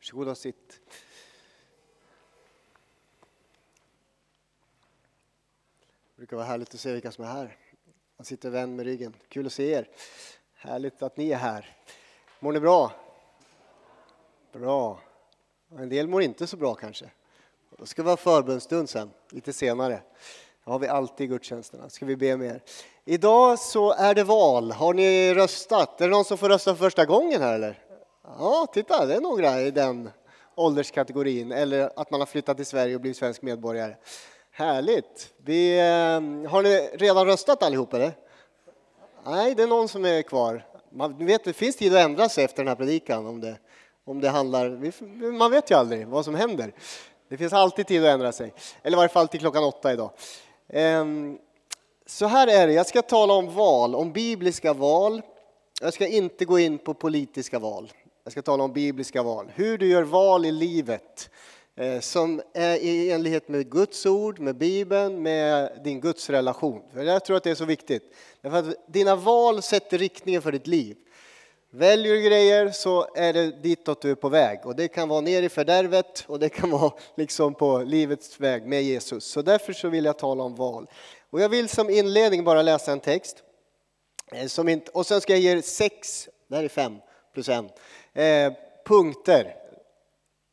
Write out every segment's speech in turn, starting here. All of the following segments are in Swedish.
Varsågoda och sitt. Det brukar vara härligt att se vilka som är här. Man sitter vänd med ryggen. Kul att se er. Härligt att ni är här. Mår ni bra? Bra. En del mår inte så bra kanske. Då ska vi ha förbönstund sen, lite senare. Det har vi alltid i gudstjänsterna. Ska vi be mer. Idag så är det val. Har ni röstat? Är det någon som får rösta för första gången här eller? Ja, titta, det är några i den ålderskategorin. Eller att man har flyttat till Sverige och blivit svensk medborgare. Härligt! Vi, eh, har ni redan röstat allihop eller? Nej, det är någon som är kvar. Man vet, det finns tid att ändra sig efter den här predikan om det, om det handlar... Man vet ju aldrig vad som händer. Det finns alltid tid att ändra sig. Eller i varje fall till klockan åtta idag. Ehm, så här är det, jag ska tala om val, om bibliska val. Jag ska inte gå in på politiska val. Jag ska tala om bibliska val. Hur du gör val i livet eh, som är i enlighet med Guds ord, med Bibeln, med din gudsrelation. För jag tror att det är så viktigt. Därför att dina val sätter riktningen för ditt liv. Väljer du grejer så är det ditåt du är på väg. Och det kan vara ner i fördärvet och det kan vara liksom på livets väg med Jesus. Så därför så vill jag tala om val. Och jag vill som inledning bara läsa en text. Eh, som inte, och sen ska jag ge er sex, det här är fem plus en, eh, punkter.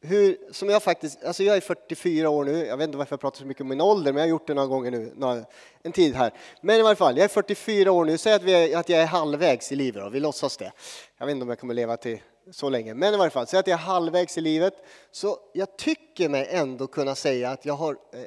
Hur, som jag faktiskt, alltså jag är 44 år nu, jag vet inte varför jag pratar så mycket om min ålder, men jag har gjort det några gånger nu, några, en tid här. Men i varje fall, jag är 44 år nu, säg att, vi är, att jag är halvvägs i livet då, vi låtsas det. Jag vet inte om jag kommer leva till så länge, men i varje fall, säg att jag är halvvägs i livet. Så jag tycker mig ändå kunna säga att jag har eh,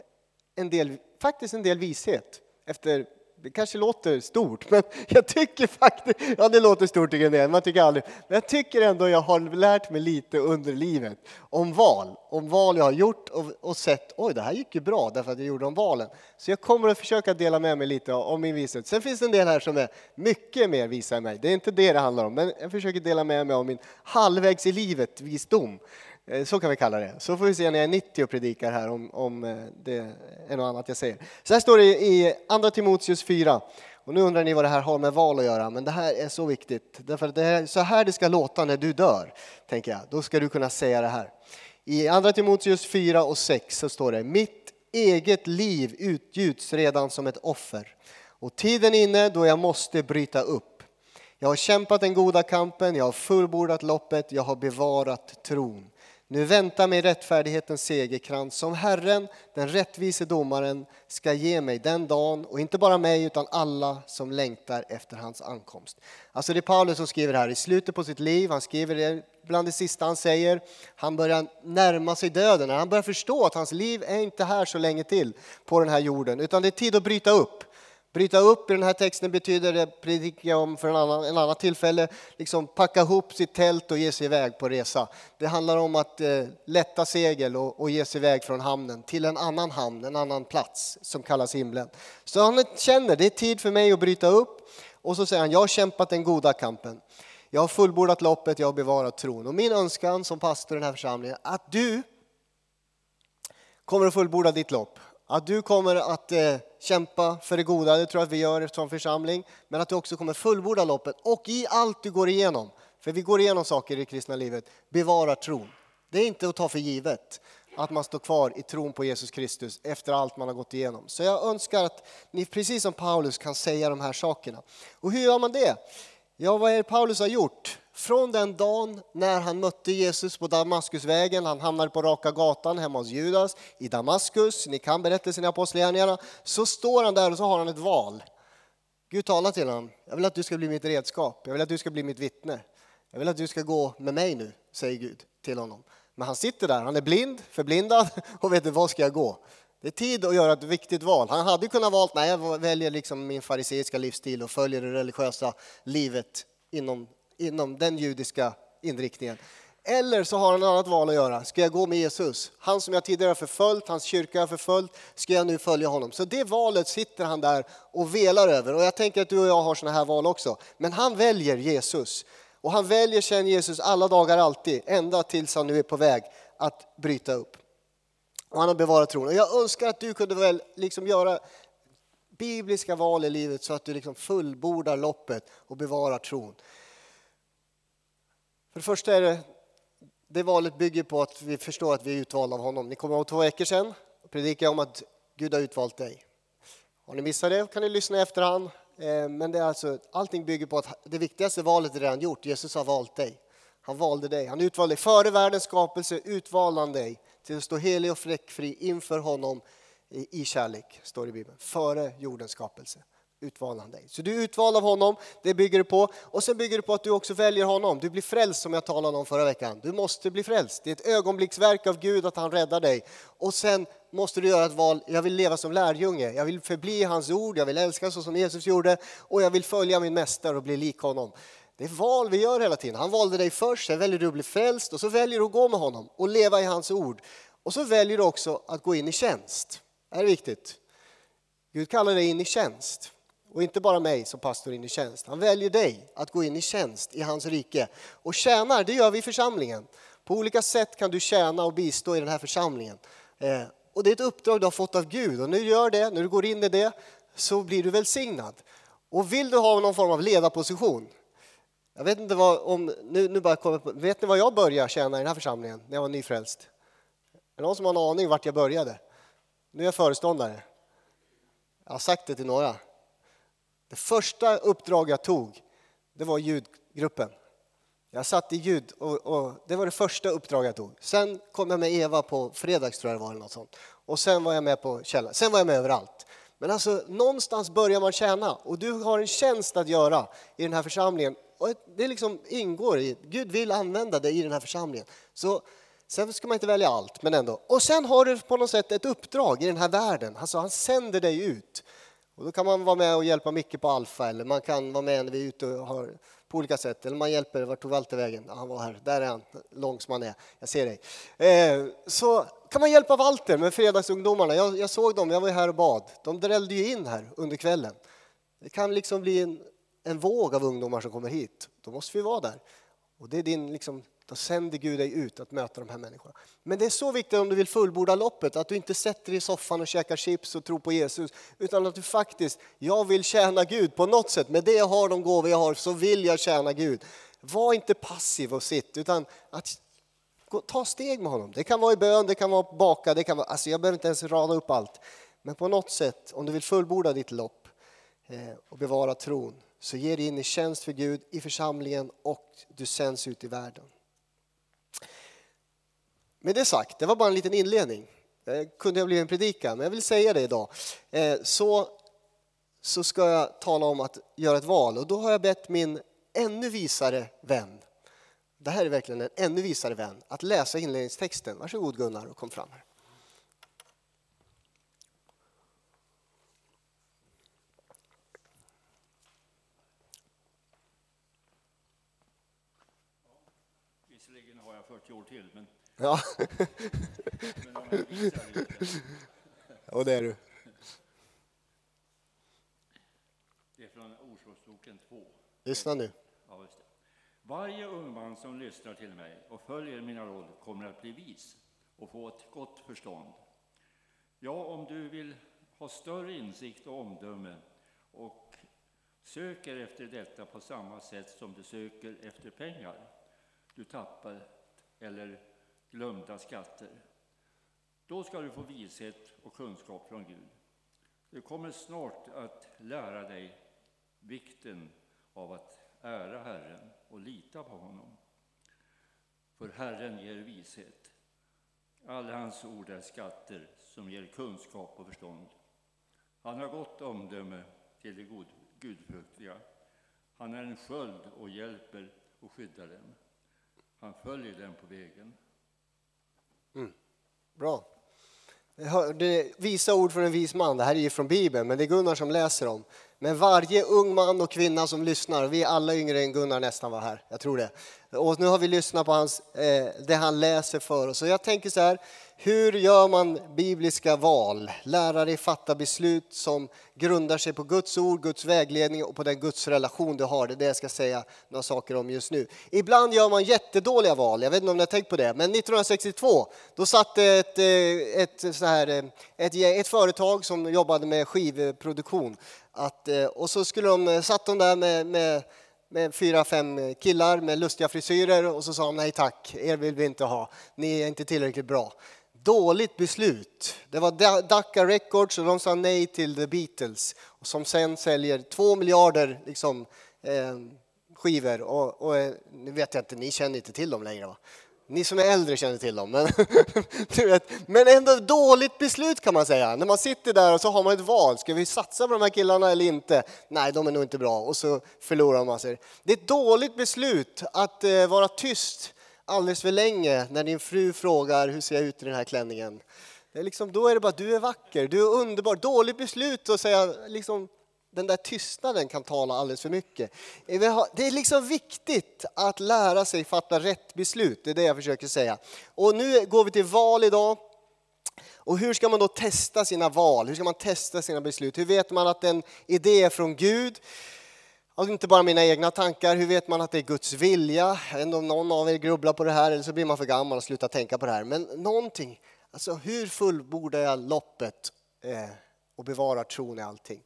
en del, faktiskt en del vishet efter det kanske låter stort, men jag tycker faktiskt, ja det låter stort tycker jag man tycker aldrig, men jag tycker ändå jag har lärt mig lite under livet om val, om val jag har gjort och, och sett, oj det här gick ju bra därför att jag gjorde de valen. Så jag kommer att försöka dela med mig lite om min vishet. Sen finns det en del här som är mycket mer visa än mig, det är inte det det handlar om, men jag försöker dela med mig av min halvvägs i livet visdom. Eh, så kan vi kalla det. Så får vi se när jag är 90 och predikar här om, om eh, det är något annat jag säger. Så här står det i Andra Timoteus 4. Och nu undrar ni vad det här har med val att göra, men det här är så viktigt. Därför att det är så här det ska låta när du dör, tänker jag. Då ska du kunna säga det här. I Andra Timoteus 4 och 6 så står det Mitt eget liv utgjuts redan som ett offer och tiden är inne då jag måste bryta upp. Jag har kämpat den goda kampen, jag har fullbordat loppet, jag har bevarat tron. Nu väntar mig rättfärdighetens segerkrans som Herren, den rättvise domaren, ska ge mig den dagen och inte bara mig utan alla som längtar efter hans ankomst. Alltså det är Paulus som skriver här i slutet på sitt liv, han skriver det bland det sista han säger. Han börjar närma sig döden, han börjar förstå att hans liv är inte här så länge till på den här jorden utan det är tid att bryta upp. Bryta upp i den här texten betyder, det predikar jag om för en annan, en annan tillfälle, liksom packa ihop sitt tält och ge sig iväg på resa. Det handlar om att eh, lätta segel och, och ge sig iväg från hamnen till en annan hamn, en annan plats som kallas himlen. Så han känner, det är tid för mig att bryta upp. Och så säger han, jag har kämpat den goda kampen. Jag har fullbordat loppet, jag har bevarat tron. Och min önskan som pastor i den här församlingen är att du kommer att fullborda ditt lopp. Att du kommer att eh, kämpa för det goda, det tror jag att vi gör som församling. Men att du också kommer fullborda loppet och i allt du går igenom, för vi går igenom saker i det kristna livet, bevara tron. Det är inte att ta för givet att man står kvar i tron på Jesus Kristus efter allt man har gått igenom. Så jag önskar att ni precis som Paulus kan säga de här sakerna. Och hur gör man det? Ja, vad är det Paulus har gjort? Från den dagen när han mötte Jesus på Damaskusvägen, han hamnade på raka gatan hemma hos Judas i Damaskus, ni kan berättelsen i Apostlagärningarna, så står han där och så har han ett val. Gud talar till honom, jag vill att du ska bli mitt redskap, jag vill att du ska bli mitt vittne. Jag vill att du ska gå med mig nu, säger Gud till honom. Men han sitter där, han är blind, förblindad och vet inte, var ska jag gå? Det är tid att göra ett viktigt val. Han hade kunnat valt, nej jag väljer liksom min fariseiska livsstil och följer det religiösa livet inom inom den judiska inriktningen. Eller så har han ett annat val att göra. Ska jag gå med Jesus? Han som jag tidigare har förföljt, hans kyrka har förföljt, ska jag nu följa honom? Så det valet sitter han där och velar över. Och jag tänker att du och jag har sådana här val också. Men han väljer Jesus. Och han väljer sen Jesus alla dagar alltid, ända tills han nu är på väg att bryta upp. Och han har bevarat tron. Och jag önskar att du kunde väl liksom göra bibliska val i livet så att du liksom fullbordar loppet och bevarar tron. För det första är det det valet bygger på att vi förstår att vi är utvalda av honom. Ni kommer ihåg två veckor sedan predikade jag om att Gud har utvalt dig. Har ni missat det kan ni lyssna i efterhand. Eh, men det är alltså, allting bygger på att det viktigaste valet är redan gjort. Jesus har valt dig. Han valde dig. Han utvalde dig. Före världens skapelse utvalde han dig till att stå helig och fläckfri inför honom i kärlek, står det i Bibeln. Före jordens skapelse utvalde han dig. Så du är utvald av honom, det bygger det på. Och sen bygger det på att du också väljer honom. Du blir frälst som jag talade om förra veckan. Du måste bli frälst. Det är ett ögonblicksverk av Gud att han räddar dig. Och sen måste du göra ett val, jag vill leva som lärjunge. Jag vill förbli hans ord, jag vill älska så som Jesus gjorde och jag vill följa min mästare och bli lik honom. Det är val vi gör hela tiden. Han valde dig först, sen väljer du att bli frälst och så väljer du att gå med honom och leva i hans ord. Och så väljer du också att gå in i tjänst. Det är viktigt. Gud kallar dig in i tjänst. Och inte bara mig som pastor in i tjänst. Han väljer dig att gå in i tjänst i hans rike. Och tjänar, det gör vi i församlingen. På olika sätt kan du tjäna och bistå i den här församlingen. Eh, och det är ett uppdrag du har fått av Gud. Och när du gör det, när du går in i det, så blir du välsignad. Och vill du ha någon form av ledarposition, jag vet inte vad, om, nu, nu bara kommer, vet ni vad jag började tjäna i den här församlingen när jag var nyfrälst? Är det någon som har en aning vart jag började? Nu är jag föreståndare. Jag har sagt det till några. Det första uppdrag jag tog, det var ljudgruppen. Jag satt i ljud och, och, det var det första uppdrag jag tog. Sen kom jag med Eva på fredags tror jag det var eller något sånt. Och sen var jag med på källan. Sen var jag med överallt. Men alltså någonstans börjar man tjäna och du har en tjänst att göra i den här församlingen. Och det liksom ingår i, Gud vill använda dig i den här församlingen. Så Sen ska man inte välja allt, men ändå. Och sen har du på något sätt ett uppdrag i den här världen. Alltså han sänder dig ut. Och då kan man vara med och hjälpa Micke på Alfa eller man kan vara med när vi är ute och har, på olika sätt. Eller man hjälper, vart tog Walter vägen? Ja, han var här, där är han, lång som han är. Jag ser dig. Eh, så kan man hjälpa Walter med fredagsungdomarna. Jag, jag såg dem, jag var här och bad. De drällde ju in här under kvällen. Det kan liksom bli en, en våg av ungdomar som kommer hit. Då måste vi vara där. Och det är din liksom, då sänder Gud dig ut att möta de här människorna. Men det är så viktigt om du vill fullborda loppet, att du inte sätter dig i soffan och käkar chips och tror på Jesus, utan att du faktiskt, jag vill tjäna Gud på något sätt. Med det jag har, de gåvor jag har, så vill jag tjäna Gud. Var inte passiv och sitt, utan att ta steg med honom. Det kan vara i bön, det kan vara baka, det kan vara, alltså jag behöver inte ens rada upp allt. Men på något sätt, om du vill fullborda ditt lopp eh, och bevara tron, så ge dig in i tjänst för Gud i församlingen och du sänds ut i världen. Med det sagt, det var bara en liten inledning. Det kunde ha blivit en predikan, men jag vill säga det idag. Eh, så, så ska jag tala om att göra ett val och då har jag bett min ännu visare vän, det här är verkligen en ännu visare vän, att läsa inledningstexten. Varsågod Gunnar och kom fram här. Visserligen har jag 40 år till, men Ja. Och det är du. Det är från Ordspråksboken 2. Lyssna nu. Ja, just det. Varje ung man som lyssnar till mig och följer mina råd kommer att bli vis och få ett gott förstånd. Ja, om du vill ha större insikt och omdöme och söker efter detta på samma sätt som du söker efter pengar du tappar eller glömda skatter. Då ska du få vishet och kunskap från Gud. Du kommer snart att lära dig vikten av att ära Herren och lita på honom. För Herren ger vishet. Alla hans ord är skatter som ger kunskap och förstånd. Han har gott omdöme till de god, gudfruktiga. Han är en sköld och hjälper och skyddar dem. Han följer dem på vägen. Mm. Bra. Det visa ord från en vis man, det här är ju från Bibeln, men det är Gunnar som läser dem. Men varje ung man och kvinna som lyssnar, vi är alla yngre än Gunnar nästan var här, jag tror det. Och nu har vi lyssnat på hans, eh, det han läser för oss. Så jag tänker så här, hur gör man bibliska val? Lära dig fatta beslut som grundar sig på Guds ord, Guds vägledning och på den Guds relation du har. Det är det jag ska säga några saker om just nu. Ibland gör man jättedåliga val, jag vet inte om ni har tänkt på det, men 1962 då satt ett, eh, ett, så här, eh, ett, ett företag som jobbade med skivproduktion att, eh, och så skulle de, satt de där med, med med fyra, fem killar med lustiga frisyrer och så sa de nej tack, er vill vi inte ha, ni är inte tillräckligt bra. Dåligt beslut. Det var Dacca Records och de sa nej till The Beatles som sen säljer två miljarder liksom, eh, skivor och, och eh, nu vet jag inte, ni känner inte till dem längre va? Ni som är äldre känner till dem. Men, du vet, men ändå dåligt beslut kan man säga. När man sitter där och så har man ett val. Ska vi satsa på de här killarna eller inte? Nej, de är nog inte bra. Och så förlorar man sig. Det är ett dåligt beslut att eh, vara tyst alldeles för länge när din fru frågar hur ser jag ut i den här klänningen. Det är liksom, då är det bara du är vacker, du är underbar. Dåligt beslut att säga liksom, den där tystnaden kan tala alldeles för mycket. Det är liksom viktigt att lära sig fatta rätt beslut, det är det jag försöker säga. Och nu går vi till val idag. Och hur ska man då testa sina val? Hur ska man testa sina beslut? Hur vet man att en idé är från Gud? Och inte bara mina egna tankar, hur vet man att det är Guds vilja? Jag vet inte om någon av er grubblar på det här eller så blir man för gammal och slutar tänka på det här. Men någonting, alltså hur fullbordar jag loppet eh, och bevarar tron i allting?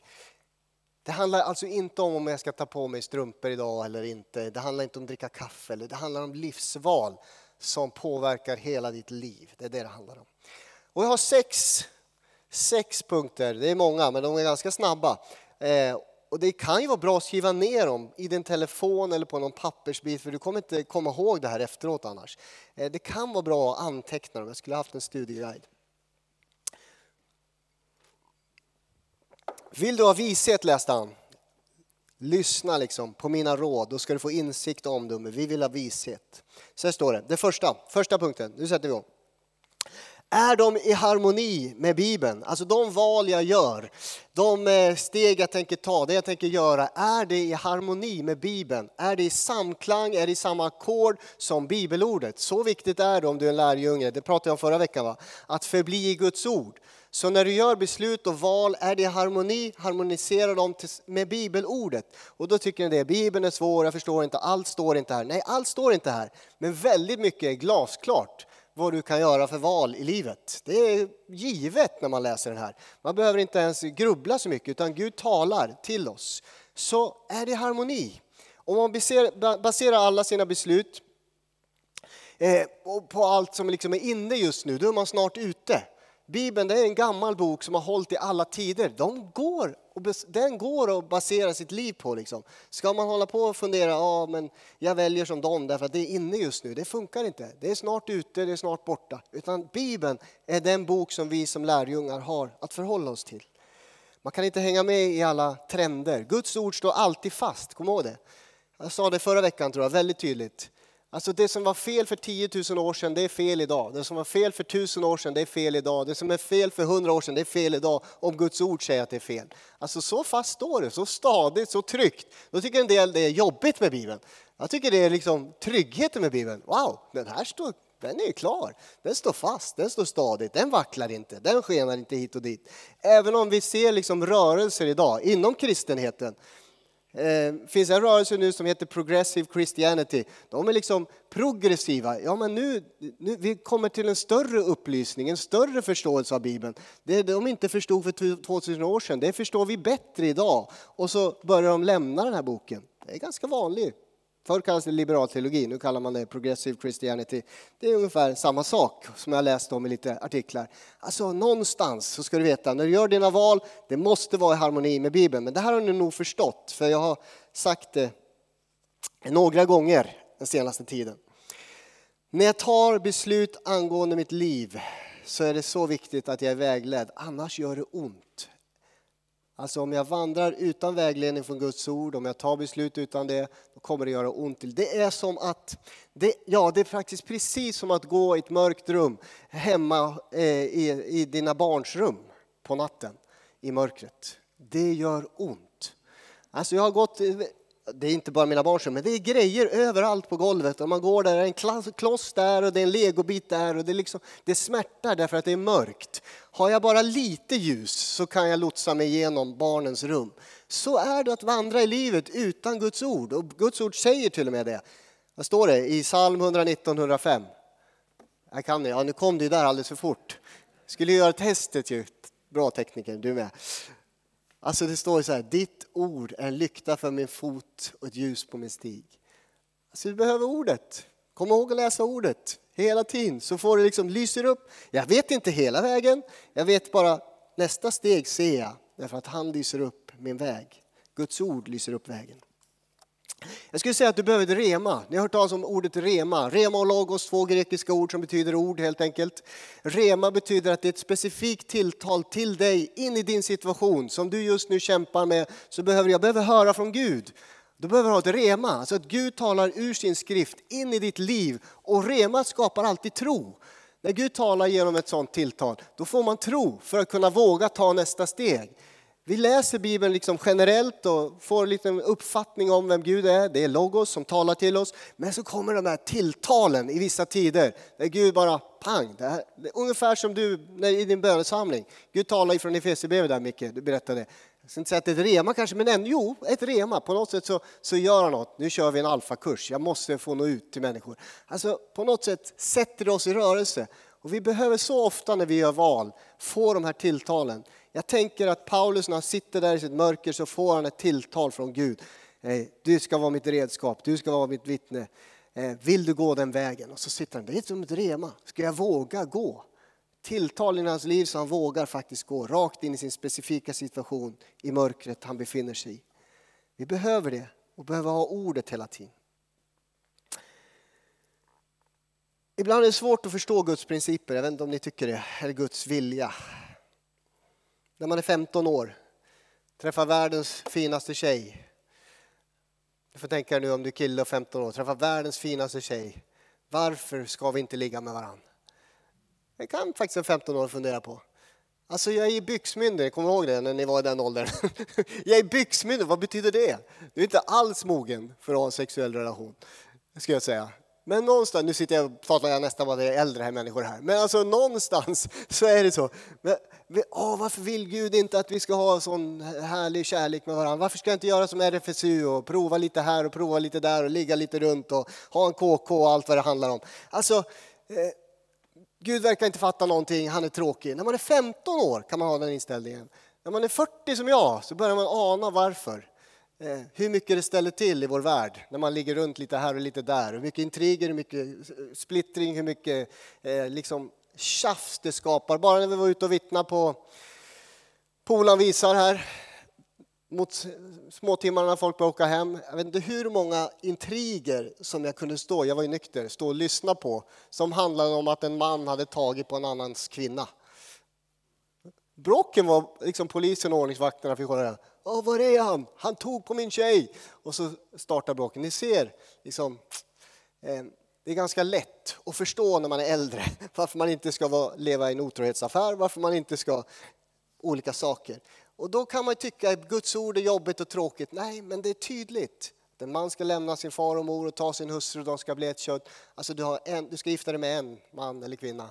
Det handlar alltså inte om om jag ska ta på mig strumpor idag eller inte. Det handlar inte om att dricka kaffe. Det handlar om livsval som påverkar hela ditt liv. Det är det det handlar om. Och jag har sex, sex punkter. Det är många, men de är ganska snabba. Eh, och det kan ju vara bra att skriva ner dem i din telefon eller på någon pappersbit för du kommer inte komma ihåg det här efteråt annars. Eh, det kan vara bra att anteckna dem. Jag skulle haft en studieguide. Vill du ha vishet, läste han. Lyssna liksom på mina råd, då ska du få insikt och omdöme. Vi vill ha vishet. Så här står det, det första, första punkten, nu sätter vi igång. Är de i harmoni med Bibeln? Alltså de val jag gör, de eh, steg jag tänker ta, det jag tänker göra, är det i harmoni med Bibeln? Är det i samklang, är det i samma ackord som bibelordet? Så viktigt är det om du är en lärjunge, det pratade jag om förra veckan, va? att förbli i Guds ord. Så när du gör beslut och val, är det i harmoni, harmonisera dem med bibelordet. Och då tycker ni det, bibeln är svår, jag förstår inte, allt står inte här. Nej, allt står inte här, men väldigt mycket är glasklart vad du kan göra för val i livet. Det är givet när man läser den här. Man behöver inte ens grubbla så mycket, utan Gud talar till oss. Så är det harmoni. Om man baserar alla sina beslut eh, på allt som liksom är inne just nu, då är man snart ute. Bibeln det är en gammal bok som har hållit i alla tider. De går, den går att basera sitt liv på. Liksom. Ska man hålla på och fundera, ja men jag väljer som dem därför att det är inne just nu. Det funkar inte. Det är snart ute, det är snart borta. Utan Bibeln är den bok som vi som lärjungar har att förhålla oss till. Man kan inte hänga med i alla trender. Guds ord står alltid fast, kom ihåg det. Jag sa det förra veckan tror jag, väldigt tydligt. Alltså det som var fel för 10 000 år sedan, det är fel idag. Det som var fel för 1000 år sedan, det är fel idag. Det som är fel för 100 år sedan, det är fel idag. Om Guds ord säger att det är fel. Alltså så fast står det, så stadigt, så tryggt. Då tycker en del det är jobbigt med Bibeln. Jag tycker det är liksom tryggheten med Bibeln. Wow, den här står, den är klar. Den står fast, den står stadigt, den vacklar inte, den skenar inte hit och dit. Även om vi ser liksom rörelser idag inom kristenheten eh, finns en rörelse nu som heter Progressive Christianity. De är liksom progressiva. Ja, men nu, nu vi kommer till en större upplysning, en större förståelse av Bibeln. Det de inte förstod för 2000 år sedan, det förstår vi bättre idag. Och så börjar de lämna den här boken. Det är ganska vanligt. Förr kallades det liberal teologi, nu kallar man det progressive Christianity. Det är ungefär samma sak som jag läst om i lite artiklar. Alltså någonstans så ska du veta, när du gör dina val, det måste vara i harmoni med Bibeln. Men det här har ni nog förstått, för jag har sagt det några gånger den senaste tiden. När jag tar beslut angående mitt liv så är det så viktigt att jag är vägledd, annars gör det ont. Alltså om jag vandrar utan vägledning från Guds ord, om jag tar beslut utan det, då kommer det göra ont till. Det är som att, det, ja det är faktiskt precis som att gå i ett mörkt rum hemma eh, i, i dina barns rum på natten i mörkret. Det gör ont. Alltså jag har gått det är inte bara mina barns rum, men det är grejer överallt på golvet. Och man går där, det är en kloss där och det är en legobit där och det, liksom, det smärtar därför att det är mörkt. Har jag bara lite ljus så kan jag lotsa mig igenom barnens rum. Så är det att vandra i livet utan Guds ord. Och Guds ord säger till och med det. Vad står det i psalm 119, 105? Jag kan det, ja nu kom det där alldeles för fort. Skulle göra testet ju. Bra tekniker, du med. Alltså det står så här, ditt ord är en lykta för min fot och ett ljus på min stig. Alltså vi behöver ordet. Kom ihåg att läsa ordet hela tiden så får det liksom lyser upp. Jag vet inte hela vägen, jag vet bara nästa steg ser jag därför att han lyser upp min väg. Guds ord lyser upp vägen. Jag skulle säga att du behöver ett rema. Ni har hört talas om ordet rema. Rema och logos, två grekiska ord som betyder ord helt enkelt. Rema betyder att det är ett specifikt tilltal till dig in i din situation som du just nu kämpar med. Så behöver jag behöver höra från Gud. Du behöver ha ett rema, alltså att Gud talar ur sin skrift in i ditt liv. Och rema skapar alltid tro. När Gud talar genom ett sådant tilltal, då får man tro för att kunna våga ta nästa steg. Vi läser Bibeln liksom generellt och får en liten uppfattning om vem Gud är. Det är Logos som talar till oss. Men så kommer de här tilltalen i vissa tider där Gud bara pang. Det, här, det är ungefär som du när, i din bönesamling. Gud talar ifrån Efesierbrevet där Micke, du berättade. Jag ska inte säga att det är ett rema kanske, men ändå, jo, ett rema. På något sätt så, så gör han något. Nu kör vi en alfakurs, jag måste få nå ut till människor. Alltså på något sätt sätter det oss i rörelse. Och vi behöver så ofta när vi gör val få de här tilltalen. Jag tänker att Paulus när han sitter där i sitt mörker så får han ett tilltal från Gud. Eh, du ska vara mitt redskap, du ska vara mitt vittne. Eh, vill du gå den vägen? Och så sitter han, det är som ett rema. Ska jag våga gå? Tilltal i hans liv så han vågar faktiskt gå rakt in i sin specifika situation i mörkret han befinner sig i. Vi behöver det och behöver ha ordet hela tiden. Ibland är det svårt att förstå Guds principer, jag vet inte om ni tycker det, eller Guds vilja när man är 15 år, träffar världens finaste tjej. Du får tänka nu om du är kille och 15 år, träffar världens finaste tjej. Varför ska vi inte ligga med varandra? Det kan faktiskt en 15 år fundera på. Alltså jag är byxmyndig, kommer ihåg det när ni var i den åldern? jag är byxmyndig, vad betyder det? Du är inte alls mogen för att ha en sexuell relation, ska jag säga. Men någonstans, nu sitter jag och pratar jag nästan bara det är äldre här människor här, men alltså någonstans så är det så. Men, åh, varför vill Gud inte att vi ska ha sån härlig kärlek med varandra? Varför ska jag inte göra som RFSU och prova lite här och prova lite där och ligga lite runt och ha en KK och allt vad det handlar om? Alltså, eh, Gud verkar inte fatta någonting, han är tråkig. När man är 15 år kan man ha den inställningen. När man är 40 som jag så börjar man ana varför. Eh, hur mycket det ställer till i vår värld när man ligger runt lite här och lite där. Hur mycket intriger, hur mycket eh, splittring, hur mycket eh, liksom tjafs det skapar. Bara när vi var ute och vittnade på Polan visar här mot småtimmarna när folk började åka hem. Jag vet inte hur många intriger som jag kunde stå, jag var ju nykter, stå och lyssna på som handlade om att en man hade tagit på en annans kvinna. Bråken var liksom polisen och ordningsvakterna fick höra. Åh, var är han? Han tog på min tjej! Och så startar bråken. Ni ser, liksom, eh, det är ganska lätt att förstå när man är äldre varför man inte ska vara, leva i en otrohetsaffär, varför man inte ska olika saker. Och då kan man tycka att Guds ord är jobbigt och tråkigt. Nej, men det är tydligt. En man ska lämna sin far och mor och ta sin hustru och de ska bli ett kött. Alltså du, har en, du ska gifta dig med en man eller kvinna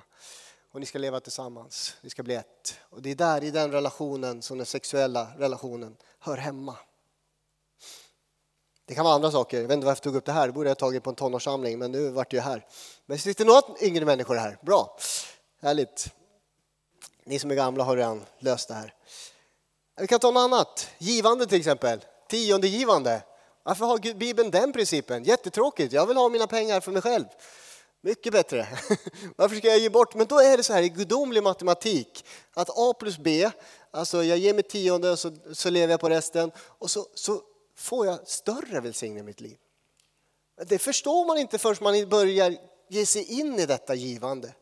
och ni ska leva tillsammans. Ni ska bli ett. Och det är där i den relationen som den sexuella relationen hör hemma. Det kan vara andra saker. Jag vet inte varför jag tog upp det här. Det borde jag ha tagit på en tonårssamling, men nu vart det ju här. Men det sitter några yngre människor här. Bra, härligt. Ni som är gamla har redan löst det här. Vi kan ta något annat. Givande till exempel. Tiondegivande. Varför har Bibeln den principen? Jättetråkigt. Jag vill ha mina pengar för mig själv. Mycket bättre. Varför ska jag ge bort? Men då är det så här i gudomlig matematik att A plus B, alltså jag ger mig tionde och så, så lever jag på resten och så, så får jag större välsignelse i mitt liv. Det förstår man inte förrän man börjar ge sig in i detta givande.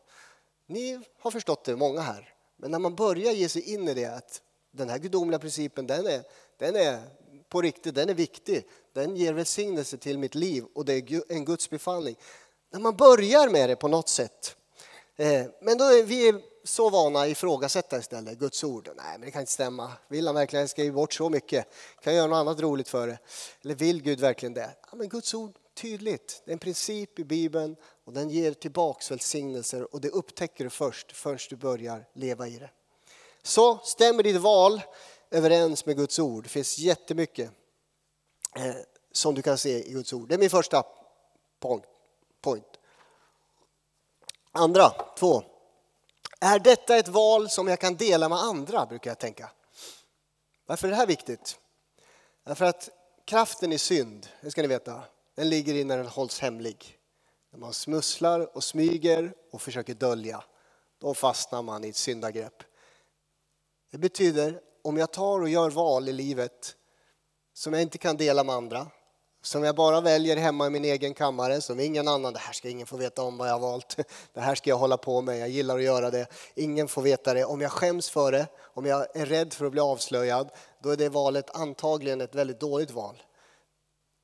Ni har förstått det, många här. Men när man börjar ge sig in i det, att den här gudomliga principen, den är, den är på riktigt, den är viktig. Den ger välsignelse till mitt liv och det är en Guds befallning. När man börjar med det på något sätt. Eh, men då är vi så vana att ifrågasätta istället Guds ord. Nej, men det kan inte stämma. Vill han verkligen skriva bort så mycket? Kan jag göra något annat roligt för det? Eller vill Gud verkligen det? Ja, men Guds ord, tydligt. Det är en princip i Bibeln och den ger tillbaks välsignelser och det upptäcker du först, förrän du börjar leva i det. Så stämmer ditt val överens med Guds ord? Det finns jättemycket eh, som du kan se i Guds ord. Det är min första punkt point. Andra, två. Är detta ett val som jag kan dela med andra, brukar jag tänka. Varför är det här viktigt? Därför att kraften i synd, det ska ni veta, den ligger i när den hålls hemlig. När man smusslar och smyger och försöker dölja, då fastnar man i ett syndagrepp. Det betyder, om jag tar och gör val i livet som jag inte kan dela med andra, som jag bara väljer hemma i min egen kammare, som ingen annan, det här ska ingen få veta om vad jag har valt, det här ska jag hålla på med, jag gillar att göra det, ingen får veta det. Om jag skäms för det, om jag är rädd för att bli avslöjad, då är det valet antagligen ett väldigt dåligt val.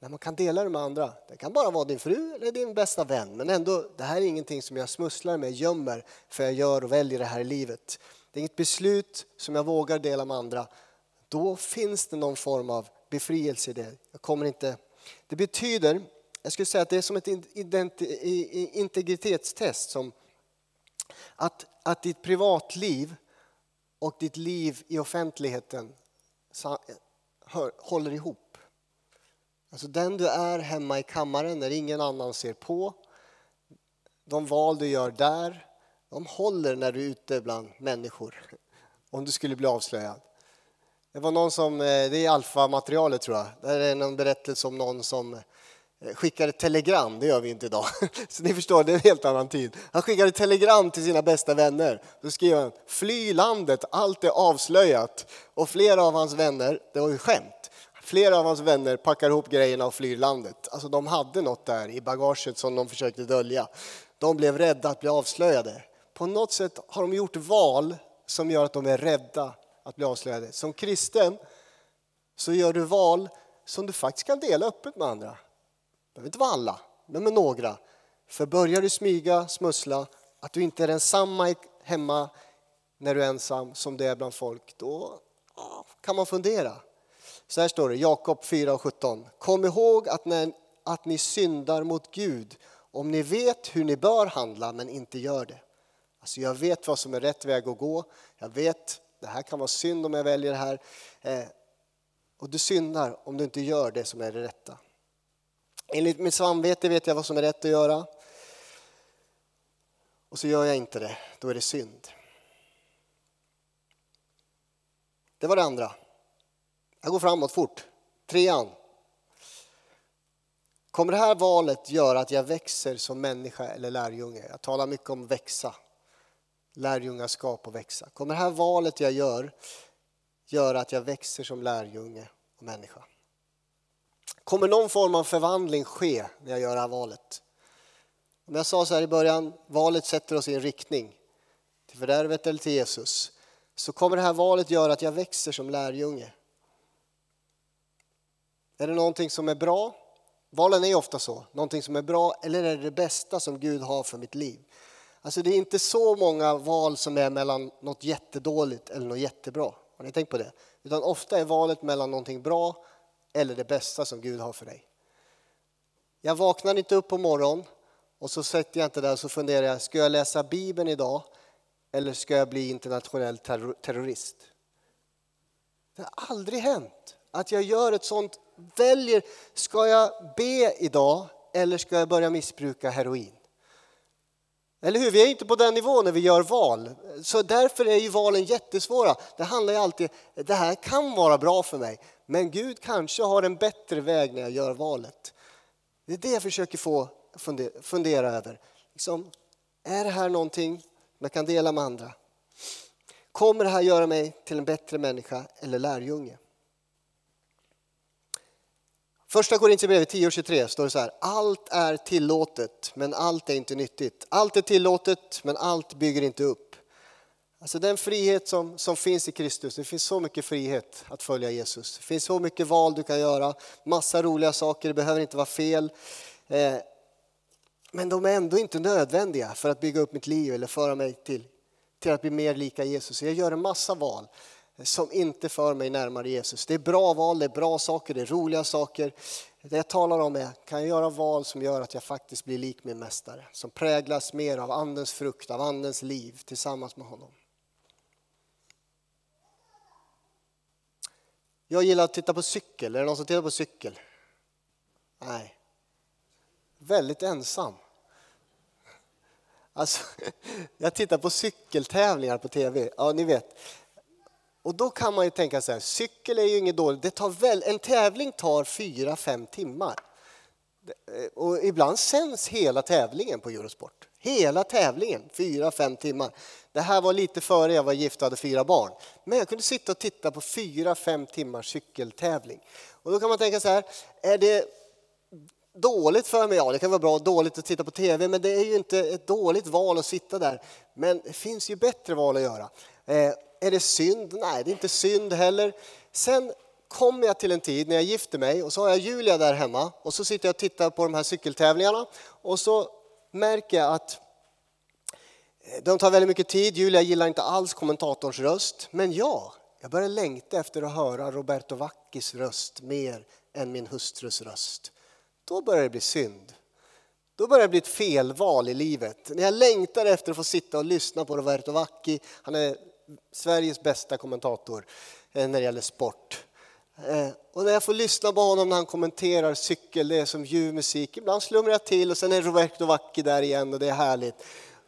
Men man kan dela det med andra. Det kan bara vara din fru eller din bästa vän, men ändå, det här är ingenting som jag smusslar med, gömmer, för jag gör och väljer det här i livet. Det är inget beslut som jag vågar dela med andra. Då finns det någon form av befrielse i det. Jag kommer inte det betyder, jag skulle säga att det är som ett integritetstest. Som att, att ditt privatliv och ditt liv i offentligheten håller ihop. Alltså den du är hemma i kammaren när ingen annan ser på, de val du gör där, de håller när du är ute bland människor. Om du skulle bli avslöjad. Det var någon som, eh, det är alfamaterialet tror jag, det är någon berättelse om någon som eh, skickade telegram, det gör vi inte idag. Så ni förstår, det är en helt annan tid. Han skickade telegram till sina bästa vänner. Då skrev han, fly landet, allt är avslöjat. Och flera av hans vänner, det var ju skämt, flera av hans vänner packar ihop grejerna och flyr landet. Alltså de hade något där i bagaget som de försökte dölja. De blev rädda att bli avslöjade. På något sätt har de gjort val som gör att de är rädda att bli avslöjade. Som kristen så gör du val som du faktiskt kan dela öppet med andra. Det behöver inte vara alla, men med några. För börjar du smyga, smussla, att du inte är densamma hemma när du är ensam som du är bland folk, då kan man fundera. Så här står det, Jakob 4.17. Kom ihåg att, när, att ni syndar mot Gud om ni vet hur ni bör handla men inte gör det. Alltså jag vet vad som är rätt väg att gå. Jag vet det här kan vara synd om jag väljer det här. Eh, och du syndar om du inte gör det som är det rätta. Enligt mitt samvete vet jag vad som är rätt att göra. Och så gör jag inte det, då är det synd. Det var det andra. Jag går framåt fort. Trean. Kommer det här valet göra att jag växer som människa eller lärjunge? Jag talar mycket om växa lärjungaskap och växa? Kommer det här valet jag gör göra att jag växer som lärjunge och människa? Kommer någon form av förvandling ske när jag gör det här valet? Om jag sa så här i början, valet sätter oss i en riktning till fördärvet eller till Jesus. Så kommer det här valet göra att jag växer som lärjunge. Är det någonting som är bra? Valen är ofta så. Någonting som är bra eller är det det bästa som Gud har för mitt liv? Alltså det är inte så många val som är mellan något jättedåligt eller något jättebra. Har ni tänkt på det? Utan ofta är valet mellan någonting bra eller det bästa som Gud har för dig. Jag vaknar inte upp på morgonen och så sätter jag inte där och så funderar jag, ska jag läsa Bibeln idag eller ska jag bli internationell terrorist? Det har aldrig hänt att jag gör ett sånt, väljer, ska jag be idag eller ska jag börja missbruka heroin? Eller hur? Vi är inte på den nivån när vi gör val. Så därför är ju valen jättesvåra. Det handlar ju alltid, det här kan vara bra för mig, men Gud kanske har en bättre väg när jag gör valet. Det är det jag försöker få fundera, fundera över. Liksom, är det här någonting jag kan dela med andra? Kommer det här göra mig till en bättre människa eller lärjunge? Första Korintierbrevet 10.23 står det så här. Allt är tillåtet, men allt är inte nyttigt. Allt är tillåtet, men allt bygger inte upp. Alltså den frihet som, som finns i Kristus, det finns så mycket frihet att följa Jesus. Det finns så mycket val du kan göra, massa roliga saker, det behöver inte vara fel. Eh, men de är ändå inte nödvändiga för att bygga upp mitt liv eller föra mig till, till att bli mer lika Jesus. Jag gör en massa val som inte för mig närmare Jesus. Det är bra val, det är bra saker, det är roliga saker. Det jag talar om är, kan jag göra val som gör att jag faktiskt blir lik min mästare? Som präglas mer av andens frukt, av andens liv tillsammans med honom. Jag gillar att titta på cykel. Är det någon som tittar på cykel? Nej. Väldigt ensam. Alltså, jag tittar på cykeltävlingar på tv. Ja, ni vet. Och då kan man ju tänka så här, cykel är ju inget dåligt. Det tar väl, en tävling tar fyra, fem timmar. Eh, och ibland sänds hela tävlingen på Eurosport. Hela tävlingen, fyra, fem timmar. Det här var lite före jag var gift och hade fyra barn. Men jag kunde sitta och titta på fyra, fem timmars cykeltävling. Och då kan man tänka så här, är det dåligt för mig? Ja, det kan vara bra och dåligt att titta på TV, men det är ju inte ett dåligt val att sitta där. Men det finns ju bättre val att göra. Eh, är det synd? Nej, det är inte synd heller. Sen kommer jag till en tid när jag gifter mig och så har jag Julia där hemma och så sitter jag och tittar på de här cykeltävlingarna och så märker jag att eh, de tar väldigt mycket tid. Julia gillar inte alls kommentatorns röst, men jag, jag börjar längta efter att höra Roberto Vackis röst mer än min hustrus röst. Då börjar det bli synd. Då börjar det bli ett felval i livet. När jag längtar efter att få sitta och lyssna på Roberto Vacchi, han är Sveriges bästa kommentator eh, när det gäller sport. Eh, och när jag får lyssna på honom när han kommenterar cykel, det är som ljuv musik. Ibland slumrar jag till och sen är Roberto Vacchi där igen och det är härligt.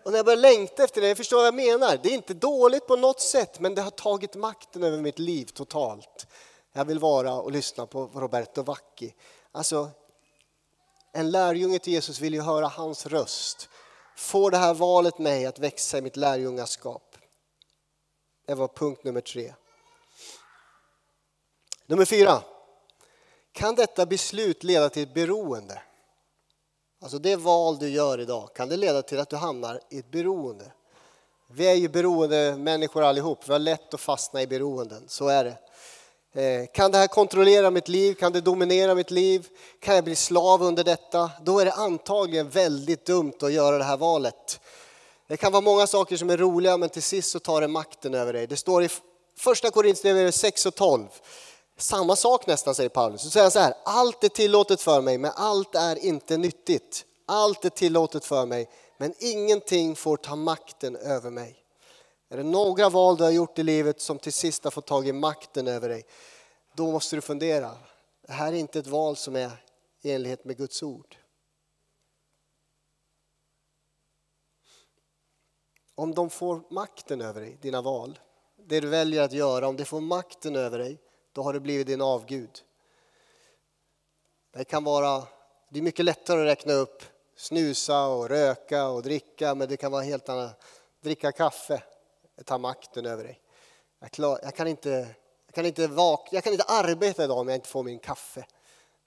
Och när jag börjar längta efter det, jag förstår vad jag menar. Det är inte dåligt på något sätt, men det har tagit makten över mitt liv totalt. Jag vill vara och lyssna på Roberto Vacchi. Alltså, en lärjunge till Jesus vill ju höra hans röst. Får det här valet mig att växa i mitt lärjungaskap? Det var punkt nummer tre. Nummer fyra. Kan detta beslut leda till ett beroende? Alltså det val du gör idag, kan det leda till att du hamnar i ett beroende? Vi är ju beroende människor allihop, vi har lätt att fastna i beroenden, så är det. Eh, kan det här kontrollera mitt liv? Kan det dominera mitt liv? Kan jag bli slav under detta? Då är det antagligen väldigt dumt att göra det här valet. Det kan vara många saker som är roliga men till sist så tar det makten över dig. Det står i första Korinthierbrevet 6 och 12. Samma sak nästan säger Paulus. Så säger han så här, allt är tillåtet för mig men allt är inte nyttigt. Allt är tillåtet för mig men ingenting får ta makten över mig. Är det några val du har gjort i livet som till sist har fått tag i makten över dig, då måste du fundera. Det här är inte ett val som är i enlighet med Guds ord. Om de får makten över dig, dina val, det du väljer att göra, om det får makten över dig, då har det blivit din avgud. Det kan vara, det är mycket lättare att räkna upp snusa och röka och dricka, men det kan vara helt annat. Dricka kaffe, ta makten över dig. Jag, klar, jag, kan inte, jag, kan inte vak, jag kan inte arbeta idag om jag inte får min kaffe.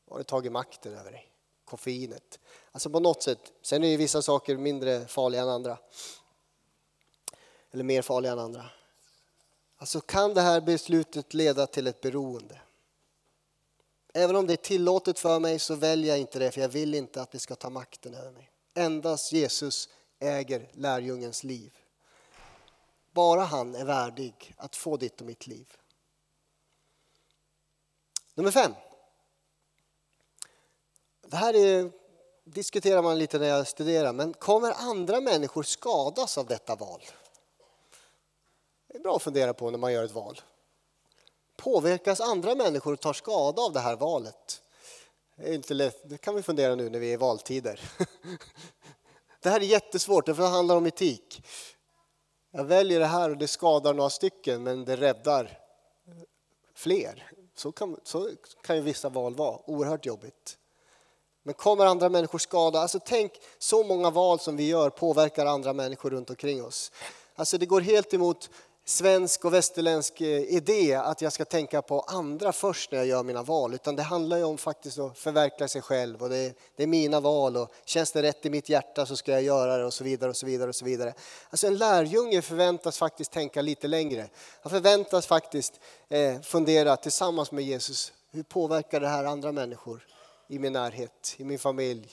Då har du tagit makten över dig. Koffeinet. Alltså på något sätt. Sen är ju vissa saker mindre farliga än andra. Eller mer farliga än andra. Alltså kan det här beslutet leda till ett beroende? Även om det är tillåtet för mig så väljer jag inte det för jag vill inte att det ska ta makten över mig. Endast Jesus äger lärjungens liv. Bara han är värdig att få ditt och mitt liv. Nummer fem. Det här är, diskuterar man lite när jag studerar, men kommer andra människor skadas av detta val? Det är bra att fundera på när man gör ett val. Påverkas andra människor och tar skada av det här valet? Det, är inte lätt. det kan vi fundera nu när vi är i valtider. Det här är jättesvårt, för det handlar om etik. Jag väljer det här och det skadar några stycken men det räddar eh, fler. Så kan, så kan ju vissa val vara, oerhört jobbigt. Men kommer andra människor skada? Alltså tänk så många val som vi gör påverkar andra människor runt omkring oss. Alltså det går helt emot svensk och västerländsk eh, idé att jag ska tänka på andra först när jag gör mina val. Utan det handlar ju om faktiskt att förverkliga sig själv och det är, det är, mina val och känns det rätt i mitt hjärta så ska jag göra det och så vidare och så vidare. och så vidare. Alltså en lärjunge förväntas faktiskt tänka lite längre. Han förväntas faktiskt eh, fundera tillsammans med Jesus. Hur påverkar det här andra människor i min närhet, i min familj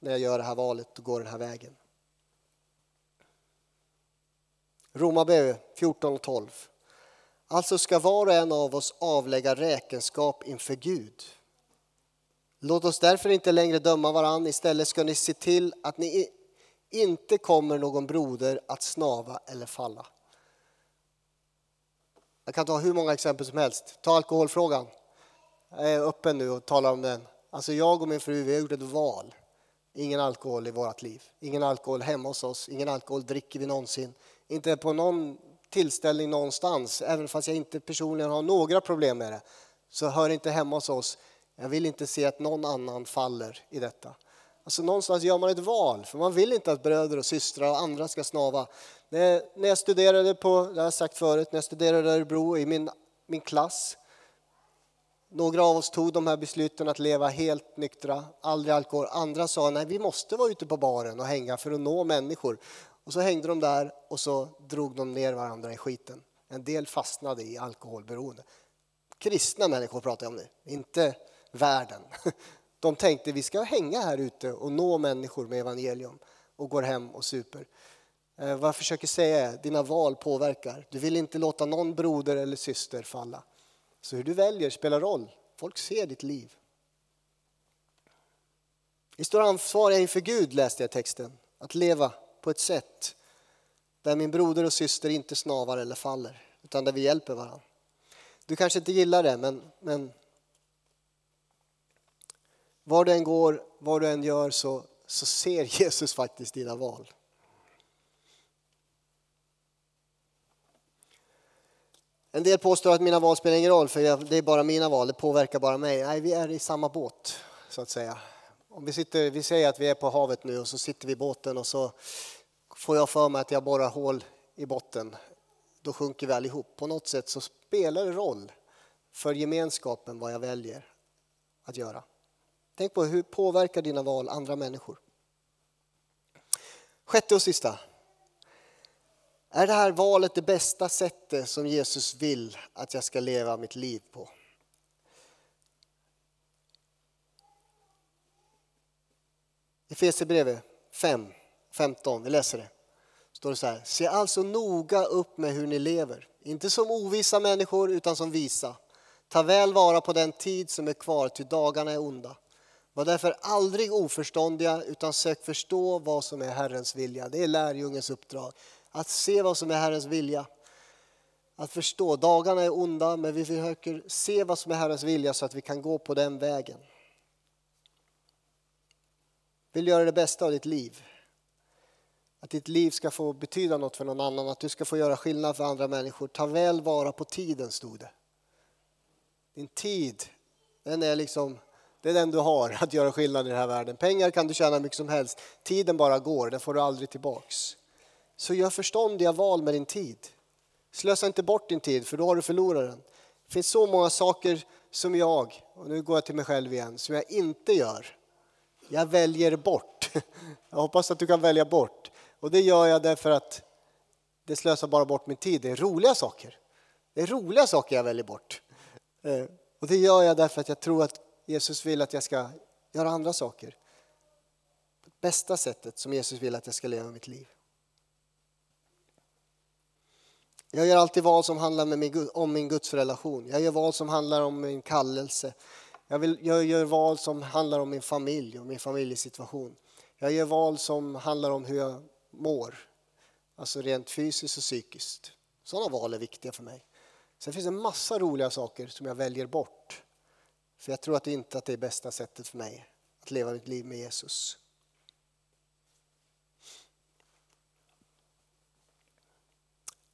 när jag gör det här valet och går den här vägen? Romarbrevet 14 och 12. Alltså ska var och en av oss avlägga räkenskap inför Gud. Låt oss därför inte längre döma varann, istället ska ni se till att ni inte kommer någon broder att snava eller falla. Jag kan ta hur många exempel som helst. Ta alkoholfrågan. Jag är öppen nu och talar om den. Alltså jag och min fru vi har gjort ett val. Ingen alkohol i vårt liv. Ingen alkohol hemma hos oss. Ingen alkohol dricker vi någonsin. Inte på någon tillställning någonstans, även fast jag inte personligen har några problem med det, så hör inte hemma hos oss. Jag vill inte se att någon annan faller i detta. Alltså någonstans gör man ett val, för man vill inte att bröder och systrar och andra ska snava. När, när jag studerade på, det har jag sagt förut, när jag studerade i Örebro i min, min klass, några av oss tog de här besluten att leva helt nyktra, aldrig alkohol. Andra sa nej, vi måste vara ute på baren och hänga för att nå människor. Och så hängde de där och så drog de ner varandra i skiten. En del fastnade i alkoholberoende. Kristna människor pratar jag om nu, inte världen. De tänkte vi ska hänga här ute och nå människor med evangelium och går hem och super. Eh, vad jag försöker säga är dina val påverkar. Du vill inte låta någon broder eller syster falla. Så hur du väljer spelar roll. Folk ser ditt liv. Vi står ansvariga inför Gud, läste jag texten. Att leva på ett sätt där min broder och syster inte snavar eller faller, utan där vi hjälper varandra. Du kanske inte gillar det, men, men var du än går, vad du än gör så, så ser Jesus faktiskt dina val. En del påstår att mina val spelar ingen roll för det är bara mina val, det påverkar bara mig. Nej, vi är i samma båt så att säga. Om vi, sitter, vi säger att vi är på havet nu och så sitter vi i båten och så får jag för mig att jag borrar hål i botten. Då sjunker vi allihop. På något sätt så spelar det roll för gemenskapen vad jag väljer att göra. Tänk på hur påverkar dina val andra människor? Sjätte och sista. Är det här valet det bästa sättet som Jesus vill att jag ska leva mitt liv på? Efesierbrevet 5, 15, vi läser det. Står det så här, se alltså noga upp med hur ni lever, inte som ovisa människor utan som visa. Ta väl vara på den tid som är kvar, till dagarna är onda. Var därför aldrig oförståndiga utan sök förstå vad som är Herrens vilja. Det är lärjungens uppdrag. Att se vad som är Herrens vilja. Att förstå, dagarna är onda men vi försöker se vad som är Herrens vilja så att vi kan gå på den vägen. Vill göra det bästa av ditt liv. Att ditt liv ska få betyda något för någon annan, att du ska få göra skillnad för andra människor. Ta väl vara på tiden, stod det. Din tid, den är liksom det är den du har att göra skillnad i den här världen. Pengar kan du tjäna mycket som helst. Tiden bara går, den får du aldrig tillbaks. Så gör förståndiga val med din tid. Slösa inte bort din tid för då har du förlorat den. Det finns så många saker som jag, och nu går jag till mig själv igen, som jag inte gör. Jag väljer bort. Jag hoppas att du kan välja bort. Och det gör jag därför att det slösar bara bort min tid. Det är roliga saker. Det är roliga saker jag väljer bort. Eh, och det gör jag därför att jag tror att Jesus vill att jag ska göra andra saker. På bästa sättet som Jesus vill att jag ska leva mitt liv. Jag gör alltid val som handlar med min, om min gudsrelation. Jag gör val som handlar om min kallelse. Jag, vill, jag gör val som handlar om min familj och min familjesituation. Jag gör val som handlar om hur jag mår. Alltså rent fysiskt och psykiskt. Sådana val är viktiga för mig. Sen finns det en massa roliga saker som jag väljer bort. För jag tror att det inte att det är bästa sättet för mig att leva mitt liv med Jesus.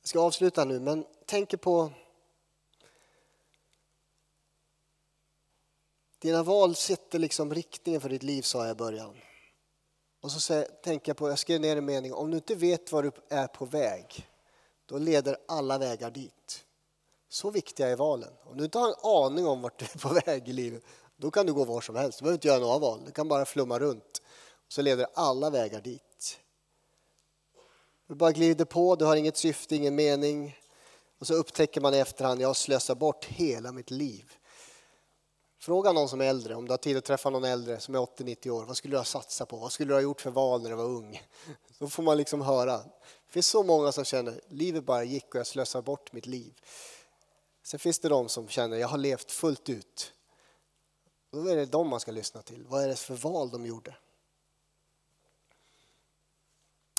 Jag ska avsluta nu, men tänk på Dina val sätter liksom riktningen för ditt liv, sa jag i början. Och så tänker jag på, jag skrev ner en mening, om du inte vet var du är på väg, då leder alla vägar dit. Så viktiga är valen. Om du inte har en aning om vart du är på väg i livet, då kan du gå var som helst. Du behöver inte göra några val, du kan bara flumma runt. Så leder alla vägar dit. Du bara glider på, du har inget syfte, ingen mening. Och så upptäcker man i efterhand, jag har slösat bort hela mitt liv. Fråga någon som är äldre, om du har tid att träffa någon äldre som är 80-90 år. Vad skulle du ha satsat på? Vad skulle du ha gjort för val när du var ung? Då får man liksom höra. Det finns så många som känner, livet bara gick och jag slösade bort mitt liv. Sen finns det de som känner, jag har levt fullt ut. Då är det de man ska lyssna till. Vad är det för val de gjorde?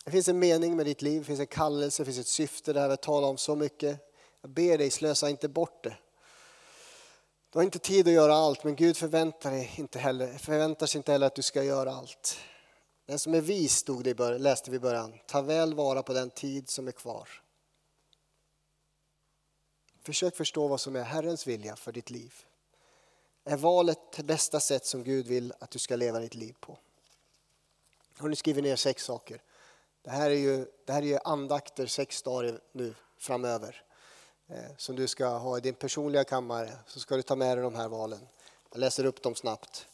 Det finns en mening med ditt liv, det finns en kallelse, det finns ett syfte. Det här vi talar om så mycket. Jag ber dig, slösa inte bort det. Du har inte tid att göra allt, men Gud förväntar, dig inte heller, förväntar sig inte heller att du ska göra allt. Den som är vis, stod det i början, läste vi i början, ta väl vara på den tid som är kvar. Försök förstå vad som är Herrens vilja för ditt liv. Är valet det bästa sätt som Gud vill att du ska leva ditt liv på? Har ni skrivit ner sex saker? Det här är ju, det här är ju andakter sex dagar nu framöver Eh, som du ska ha i din personliga kammare. Så ska du ta med dig de här valen. Jag läser upp dem snabbt.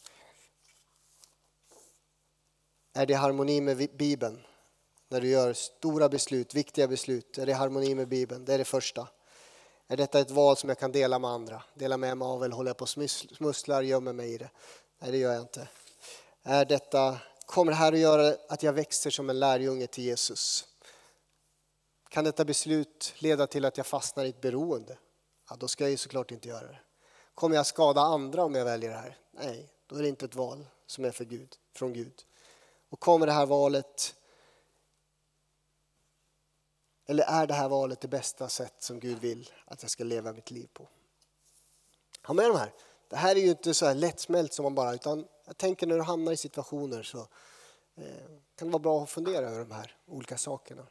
Är det harmoni med Bibeln? När du gör stora beslut, viktiga beslut, är det harmoni med Bibeln? Det är det första. Är detta ett val som jag kan dela med andra? Dela med mig av eller håller jag på och smusslar, gömmer mig i det? Nej, det gör jag inte. Är detta, kommer det här att göra att jag växer som en lärjunge till Jesus? Kan detta beslut leda till att jag fastnar i ett beroende? Ja, då ska jag ju såklart inte göra det. Kommer jag skada andra om jag väljer det här? Nej, då är det inte ett val som är för Gud, från Gud. Och kommer det här valet eller är det här valet det bästa sätt som Gud vill att jag ska leva mitt liv på? Ha med de här. Det här är ju inte så här lättsmält som man bara, utan jag tänker när du hamnar i situationer så eh, kan det vara bra att fundera över de här olika sakerna.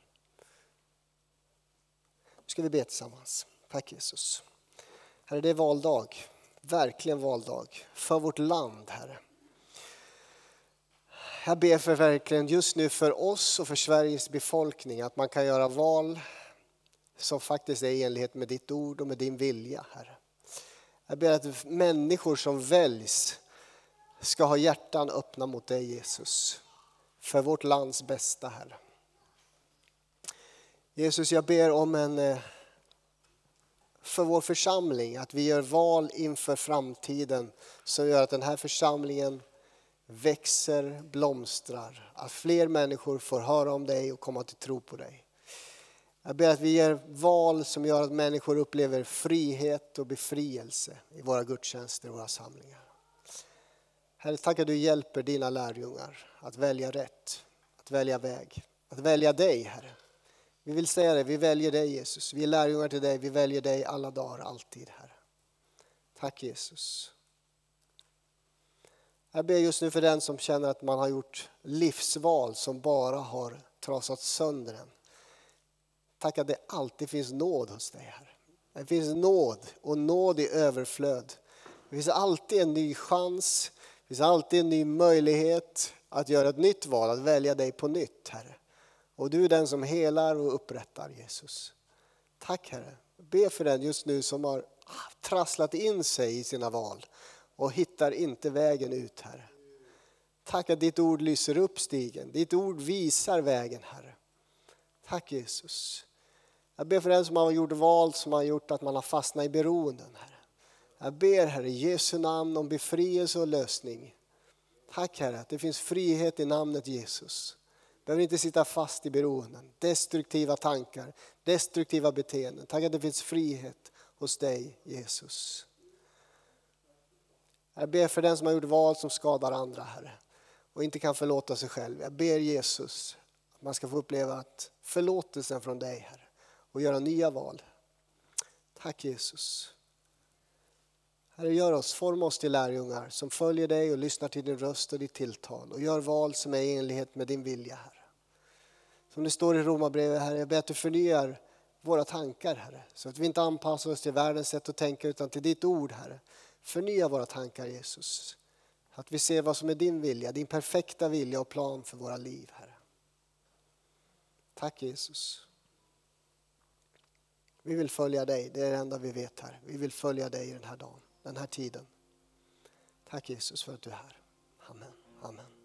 Nu ska vi be tillsammans. Tack Jesus. Herre, det är valdag. Verkligen valdag. För vårt land, Herre. Jag ber för verkligen just nu för oss och för Sveriges befolkning att man kan göra val som faktiskt är i enlighet med ditt ord och med din vilja, Herre. Jag ber att människor som väljs ska ha hjärtan öppna mot dig Jesus. För vårt lands bästa, Herre. Jesus, jag ber om en eh, för vår församling, att vi gör val inför framtiden som gör att den här församlingen växer, blomstrar. Att fler människor får höra om dig och komma till tro på dig. Jag ber att vi gör val som gör att människor upplever frihet och befrielse i våra gudstjänster och våra samlingar. Herre, tack att du hjälper dina lärjungar att välja rätt, att välja väg, att välja dig, Herre. Vi vill säga det, vi väljer dig Jesus. Vi är lärjungar till dig, vi väljer dig alla dagar, alltid, Herre. Tack Jesus. Jag ber just nu för den som känner att man har gjort livsval som bara har trasat sönder en. Tack att det alltid finns nåd hos dig, Herre. Det finns nåd och nåd i överflöd. Det finns alltid en ny chans, det finns alltid en ny möjlighet att göra ett nytt val, att välja dig på nytt, Herre. Och du är den som helar och upprättar, Jesus. Tack, Herre. Be för den just nu som har trasslat in sig i sina val och hittar inte vägen ut, Herre. Tack att ditt ord lyser upp stigen. Ditt ord visar vägen, Herre. Tack Jesus. Jag ber för den som har gjort val som har gjort att man har fastnat i beroenden, Herre. Jag ber, Herre, i Jesu namn om befrielse och lösning. Tack, Herre, att det finns frihet i namnet Jesus behöver inte sitta fast i beroenden, destruktiva tankar, destruktiva beteenden. Tack att det finns frihet hos dig, Jesus. Jag ber för den som har gjort val som skadar andra, Herre, och inte kan förlåta sig själv. Jag ber Jesus att man ska få uppleva att förlåtelsen från dig, Herre, och göra nya val. Tack Jesus. Herre, gör oss, forma oss till lärjungar som följer dig och lyssnar till din röst och ditt tilltal och gör val som är i enlighet med din vilja, Herre. Som det står i Romarbrevet, Herre, jag ber att du förnyar våra tankar, Herre, så att vi inte anpassar oss till världens sätt att tänka utan till ditt ord, Herre. Förnya våra tankar Jesus. Att vi ser vad som är din vilja, din perfekta vilja och plan för våra liv, Herre. Tack Jesus. Vi vill följa dig, det är det enda vi vet här. Vi vill följa dig i den här dagen, den här tiden. Tack Jesus för att du är här. Amen. Amen.